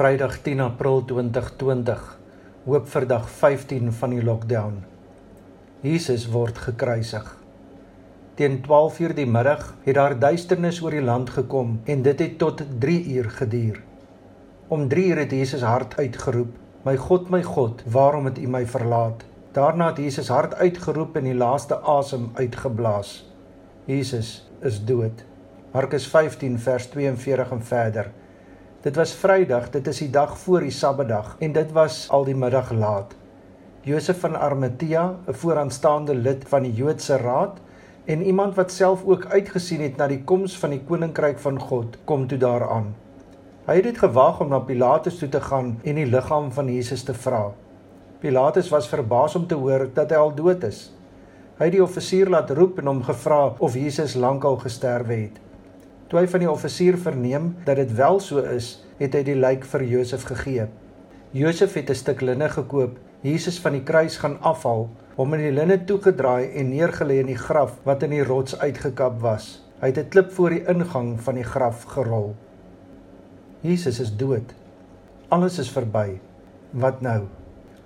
Vrydag 10 April 2020. Hoop vir dag 15 van die lockdown. Jesus word gekruisig. Teen 12:00 die middag het daar duisternis oor die land gekom en dit het tot 3 uur geduur. Om 3 uur het Jesus hard uitgeroep: "My God, my God, waarom het U my verlaat?" Daarna het Jesus hard uitgeroep en die laaste asem uitgeblaas. Jesus is dood. Markus 15 vers 42 en verder. Dit was Vrydag, dit is die dag voor die Sabbatdag en dit was al die middag laat. Josef van Arimatea, 'n vooraanstaande lid van die Joodse Raad en iemand wat self ook uitgesien het na die koms van die koninkryk van God, kom toe daaraan. Hy het dit gewag om na Pilatus toe te gaan en die liggaam van Jesus te vra. Pilatus was verbaas om te hoor dat hy al dood is. Hy het die offisier laat roep en hom gevra of Jesus lankal gesterwe het. Toe hy van die offisier verneem dat dit wel so is, het hy die lijk vir Josef gegee. Josef het 'n stuk linne gekoop, Jesus van die kruis gaan afhaal, hom in die linne toegedraai en neergelê in die graf wat in die rots uitgekap was. Hy het 'n klip voor die ingang van die graf gerol. Jesus is dood. Alles is verby. Wat nou?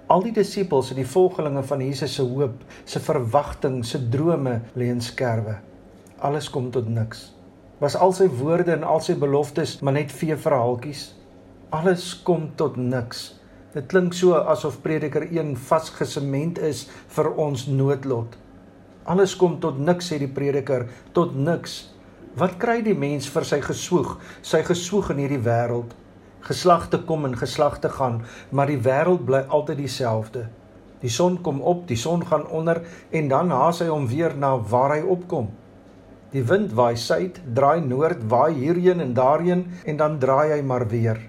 Al die disippels en die volgelinge van Jesus se hoop, se verwagting, se drome lê in skerwe. Alles kom tot niks was al sy woorde en al sy beloftes maar net vee verhaaltjies. Alles kom tot niks. Dit klink so asof Prediker 1 vasgesement is vir ons noodlot. Alles kom tot niks sê die prediker, tot niks. Wat kry die mens vir sy geswoeg, sy geswoeg in hierdie wêreld? Geslagte kom en geslagte gaan, maar die wêreld bly altyd dieselfde. Die son kom op, die son gaan onder en dan haas hy hom weer na waar hy opkom. Die wind waai suid, draai noord, waai hierheen en daarheen en dan draai hy maar weer.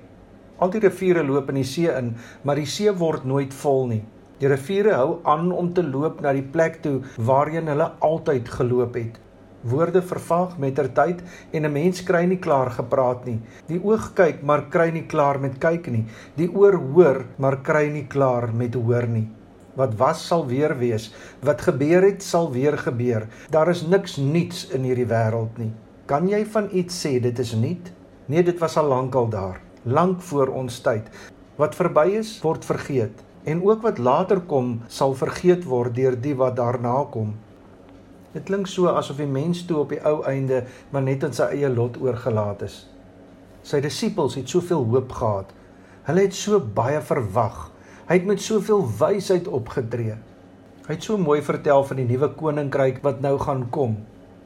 Al die riviere loop in die see in, maar die see word nooit vol nie. Die riviere hou aan om te loop na die plek toe waarheen hulle altyd geloop het. Woorde vervaag met ter tyd en 'n mens kry nie klaar gepraat nie. Die oog kyk, maar kry nie klaar met kyk nie. Die oor hoor, maar kry nie klaar met hoor nie. Wat was sal weer wees. Wat gebeur het sal weer gebeur. Daar is niks nuuts in hierdie wêreld nie. Kan jy van iets sê dit is nuut? Nee, dit was al lankal daar, lank voor ons tyd. Wat verby is, word vergeet en ook wat later kom sal vergeet word deur die wat daarna kom. Dit klink so asof die mens toe op die ou einde maar net aan sy eie lot oorgelaat is. Sy disippels het soveel hoop gehad. Hulle het so baie verwag. Hy het met soveel wysheid opgetree. Hy het so mooi vertel van die nuwe koninkryk wat nou gaan kom.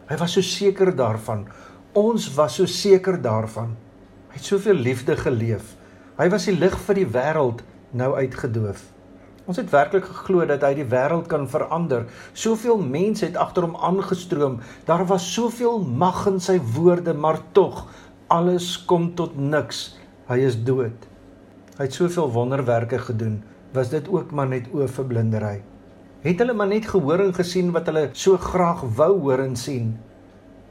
Hy was so seker daarvan. Ons was so seker daarvan. Hy het soveel liefde geleef. Hy was die lig vir die wêreld nou uitgedoof. Ons het werklik geglo dat hy die wêreld kan verander. Soveel mense het agter hom aangestroom. Daar was soveel mag in sy woorde, maar tog alles kom tot niks. Hy is dood. Hy het soveel wonderwerke gedoen. Was dit ook maar net oorverblindery? Het hulle maar net gehoor en gesien wat hulle so graag wou hoor en sien?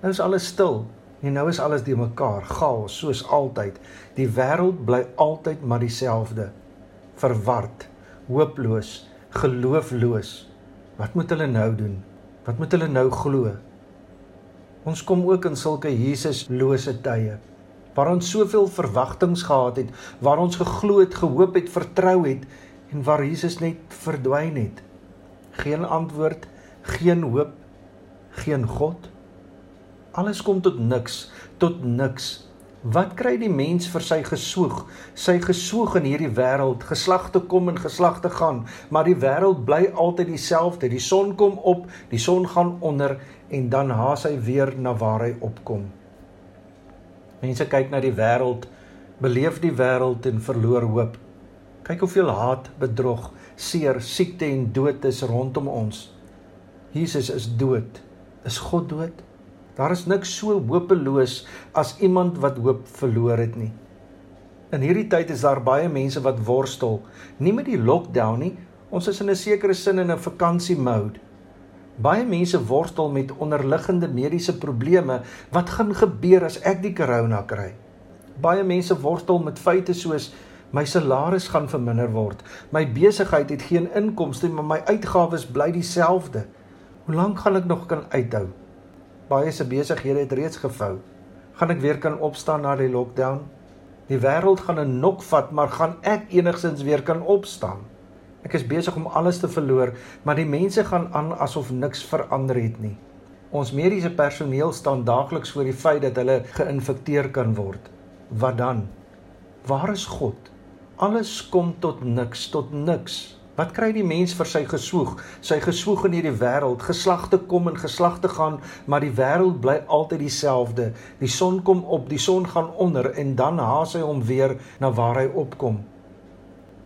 Nou is alles stil. En nou is alles de mekaar, chaos soos altyd. Die wêreld bly altyd maar dieselfde. Verward, hooploos, geloofloos. Wat moet hulle nou doen? Wat moet hulle nou glo? Ons kom ook in sulke Jesuslose tye waar ons soveel verwagtinge gehad het, waar ons geglo het, gehoop het, vertrou het en waar Jesus net verdwyn het. Geen antwoord, geen hoop, geen God. Alles kom tot niks, tot niks. Wat kry die mens vir sy geswoeg? Sy geswoeg in hierdie wêreld, geslagte kom en geslagte gaan, maar die wêreld bly altyd dieselfde. Die son kom op, die son gaan onder en dan haas hy weer na waar hy opkom. Mense kyk na die wêreld, beleef die wêreld en verloor hoop. Kyk hoeveel haat, bedrog, seer, siekte en dood is rondom ons. Jesus is dood. Is God dood? Daar is niks so hopeloos as iemand wat hoop verloor het nie. In hierdie tyd is daar baie mense wat worstel, nie met die lockdown nie. Ons is in 'n sekere sin in 'n vakansie mode. Baie mense worstel met onderliggende mediese probleme. Wat gaan gebeur as ek die korona kry? Baie mense worstel met feite soos my salaris gaan verminder word. My besigheid het geen inkomste, maar my uitgawes bly dieselfde. Hoe lank gaan ek nog kan uithou? Baie se besighede het reeds gevou. Gaan ek weer kan opstaan na die lockdown? Die wêreld gaan 'n nok vat, maar gaan ek enigsins weer kan opstaan? Ek is besig om alles te verloor, maar die mense gaan aan asof niks verander het nie. Ons mediese personeel staan daagliks voor die feit dat hulle geïnfekteer kan word. Wat dan? Waar is God? Alles kom tot niks, tot niks. Wat kry die mens vir sy geswoeg? Sy geswoeg in hierdie wêreld, geslagte kom en geslagte gaan, maar die wêreld bly altyd dieselfde. Die son kom op, die son gaan onder en dan haas hy hom weer na waar hy opkom.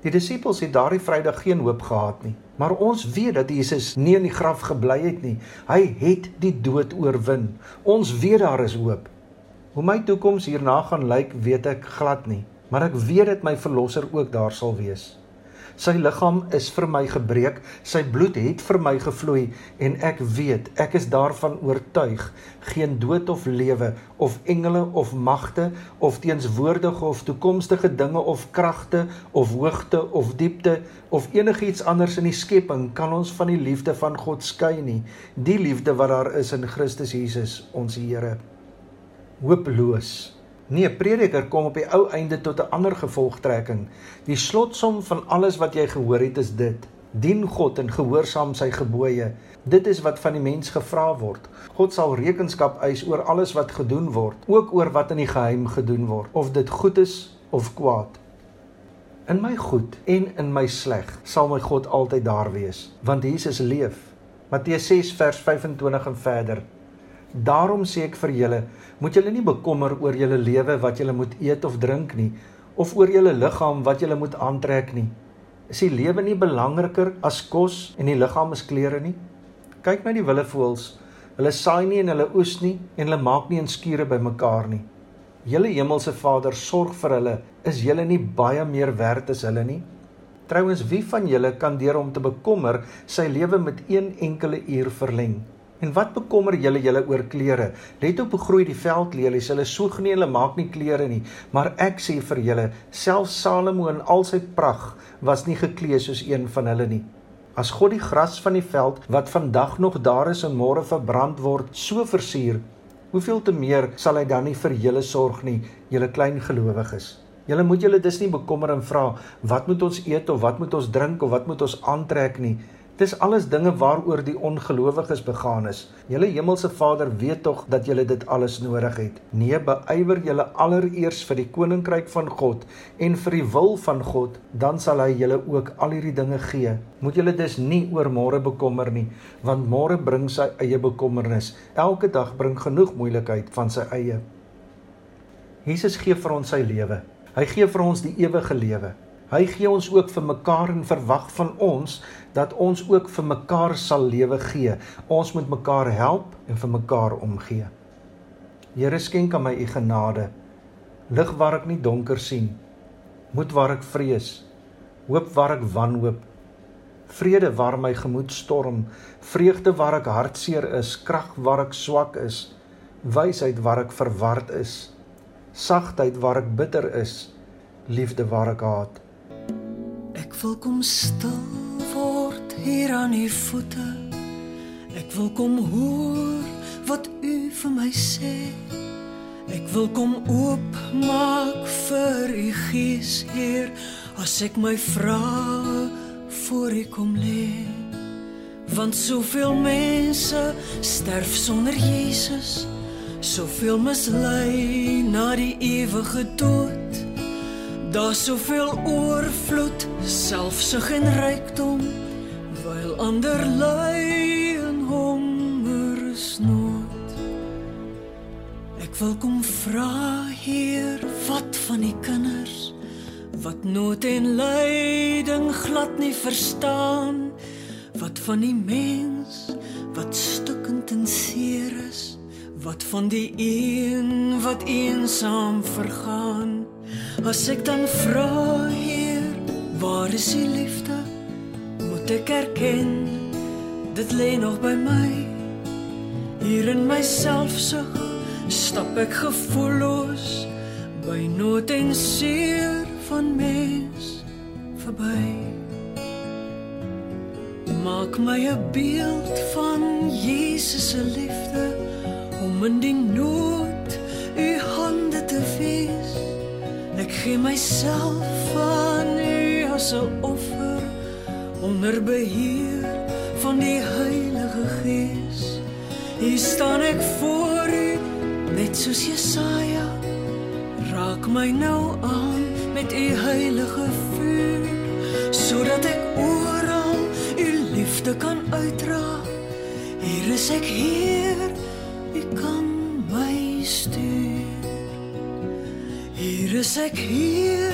Die disippels het daardie Vrydag geen hoop gehad nie, maar ons weet dat Jesus nie in die graf gebly het nie. Hy het die dood oorwin. Ons weet daar is hoop. Hoe my toekoms hierna gaan lyk, weet ek glad nie, maar ek weet dat my verlosser ook daar sal wees. Sy liggaam is vir my gebreek, sy bloed het vir my gevloei en ek weet, ek is daarvan oortuig, geen dood of lewe of engele of magte of teenswoordige of toekomstige dinge of kragte of hoogte of diepte of enigiets anders in die skepping kan ons van die liefde van God skei nie, die liefde wat daar is in Christus Jesus, ons Here. Hopeloos Nee, prediker kom op die ou einde tot 'n ander gevolgtrekking. Die slotsom van alles wat jy gehoor het is dit: dien God en gehoorsaam sy gebooie. Dit is wat van die mens gevra word. God sal rekenskap eis oor alles wat gedoen word, ook oor wat in die geheim gedoen word, of dit goed is of kwaad. In my goed en in my sleg sal my God altyd daar wees, want Jesus leef. Matteus 6 vers 25 en verder. Daarom sê ek vir julle, moet julle nie bekommer oor julle lewe wat julle moet eet of drink nie, of oor julle liggaam wat julle moet aantrek nie. Is die lewe nie belangriker as kos en die liggaam is klere nie? Kyk na die willevoëls. Hulle saai nie en hulle oes nie en hulle maak nie 'n skure bymekaar nie. Julle hemelse Vader sorg vir hulle. Is julle nie baie meer werd as hulle nie? Trouwens, wie van julle kan deur om te bekommer sy lewe met een enkele uur verleng? En wat bekommer julle julle oor klere? Let op hoe groei die veldlelies. Hulle soeg nie, hulle maak nie klere nie. Maar ek sê vir julle, selfs Salomo in al sy pragt was nie geklee soos een van hulle nie. As God die gras van die veld wat vandag nog daar is en môre verbrand word, so versier, hoeveel te meer sal hy dan nie vir julle sorg nie, julle klein gelowiges? Julle moet julle dus nie bekommer en vra wat moet ons eet of wat moet ons drink of wat moet ons aantrek nie. Dis alles dinge waaroor die ongelowiges begaan is. Julle hemelse Vader weet tog dat julle dit alles nodig het. Nee, beywer julle allereers vir die koninkryk van God en vir die wil van God, dan sal hy julle ook al hierdie dinge gee. Moet julle dus nie oor môre bekommer nie, want môre bring sy eie bekommernis. Elke dag bring genoeg moeilikheid van sy eie. Jesus gee vir ons sy lewe. Hy gee vir ons die ewige lewe. Hy gee ons ook vir mekaar en verwag van ons dat ons ook vir mekaar sal lewe gee. Ons moet mekaar help en vir mekaar omgee. Here skenk aan my u genade. Lig waar ek nie donker sien. Moed waar ek vrees. Hoop waar ek wanhoop. Vrede waar my gemoed storm. Vreugde waar ek hartseer is. Krag waar ek swak is. Wysheid waar ek verward is. Sagtheid waar ek bitter is. Liefde waar ek haat. Wil kom stil word hier aan u voete. Ek wil kom hoor wat u vir my sê. Ek wil kom oop maak vir u gees, Heer, as ek my vrae voor u kom lê. Want soveel mense sterf sonder Jesus, soveel mislei na die ewige dood. Daar's soveel oorvloed, selfsug en rykdom, wyl ander ly in hongersnood. Ek wil kom vra, Heer, wat van die kinders wat nood en lyding glad nie verstaan? Wat van die mens wat stukkend en seer is? Wat van die een wat eensaam vergaan? As ek dan vra, Heer, waar is U liefde? Moet ek erken dit lê nog by my. Hier in myself sug, stap ek gevoelloos by nood en seer van mens verby. Maak my 'n beeld van Jesus se liefde om in die nood gee myself aan U as 'n offer onder beheer van die Heilige Gees. Hier staan ek voor U net soos Jesaja. Raak my nou aan met U heilige vuur sodat ek oral U liefde kan uitdra. Hier is ek hier, Hier is ek hier,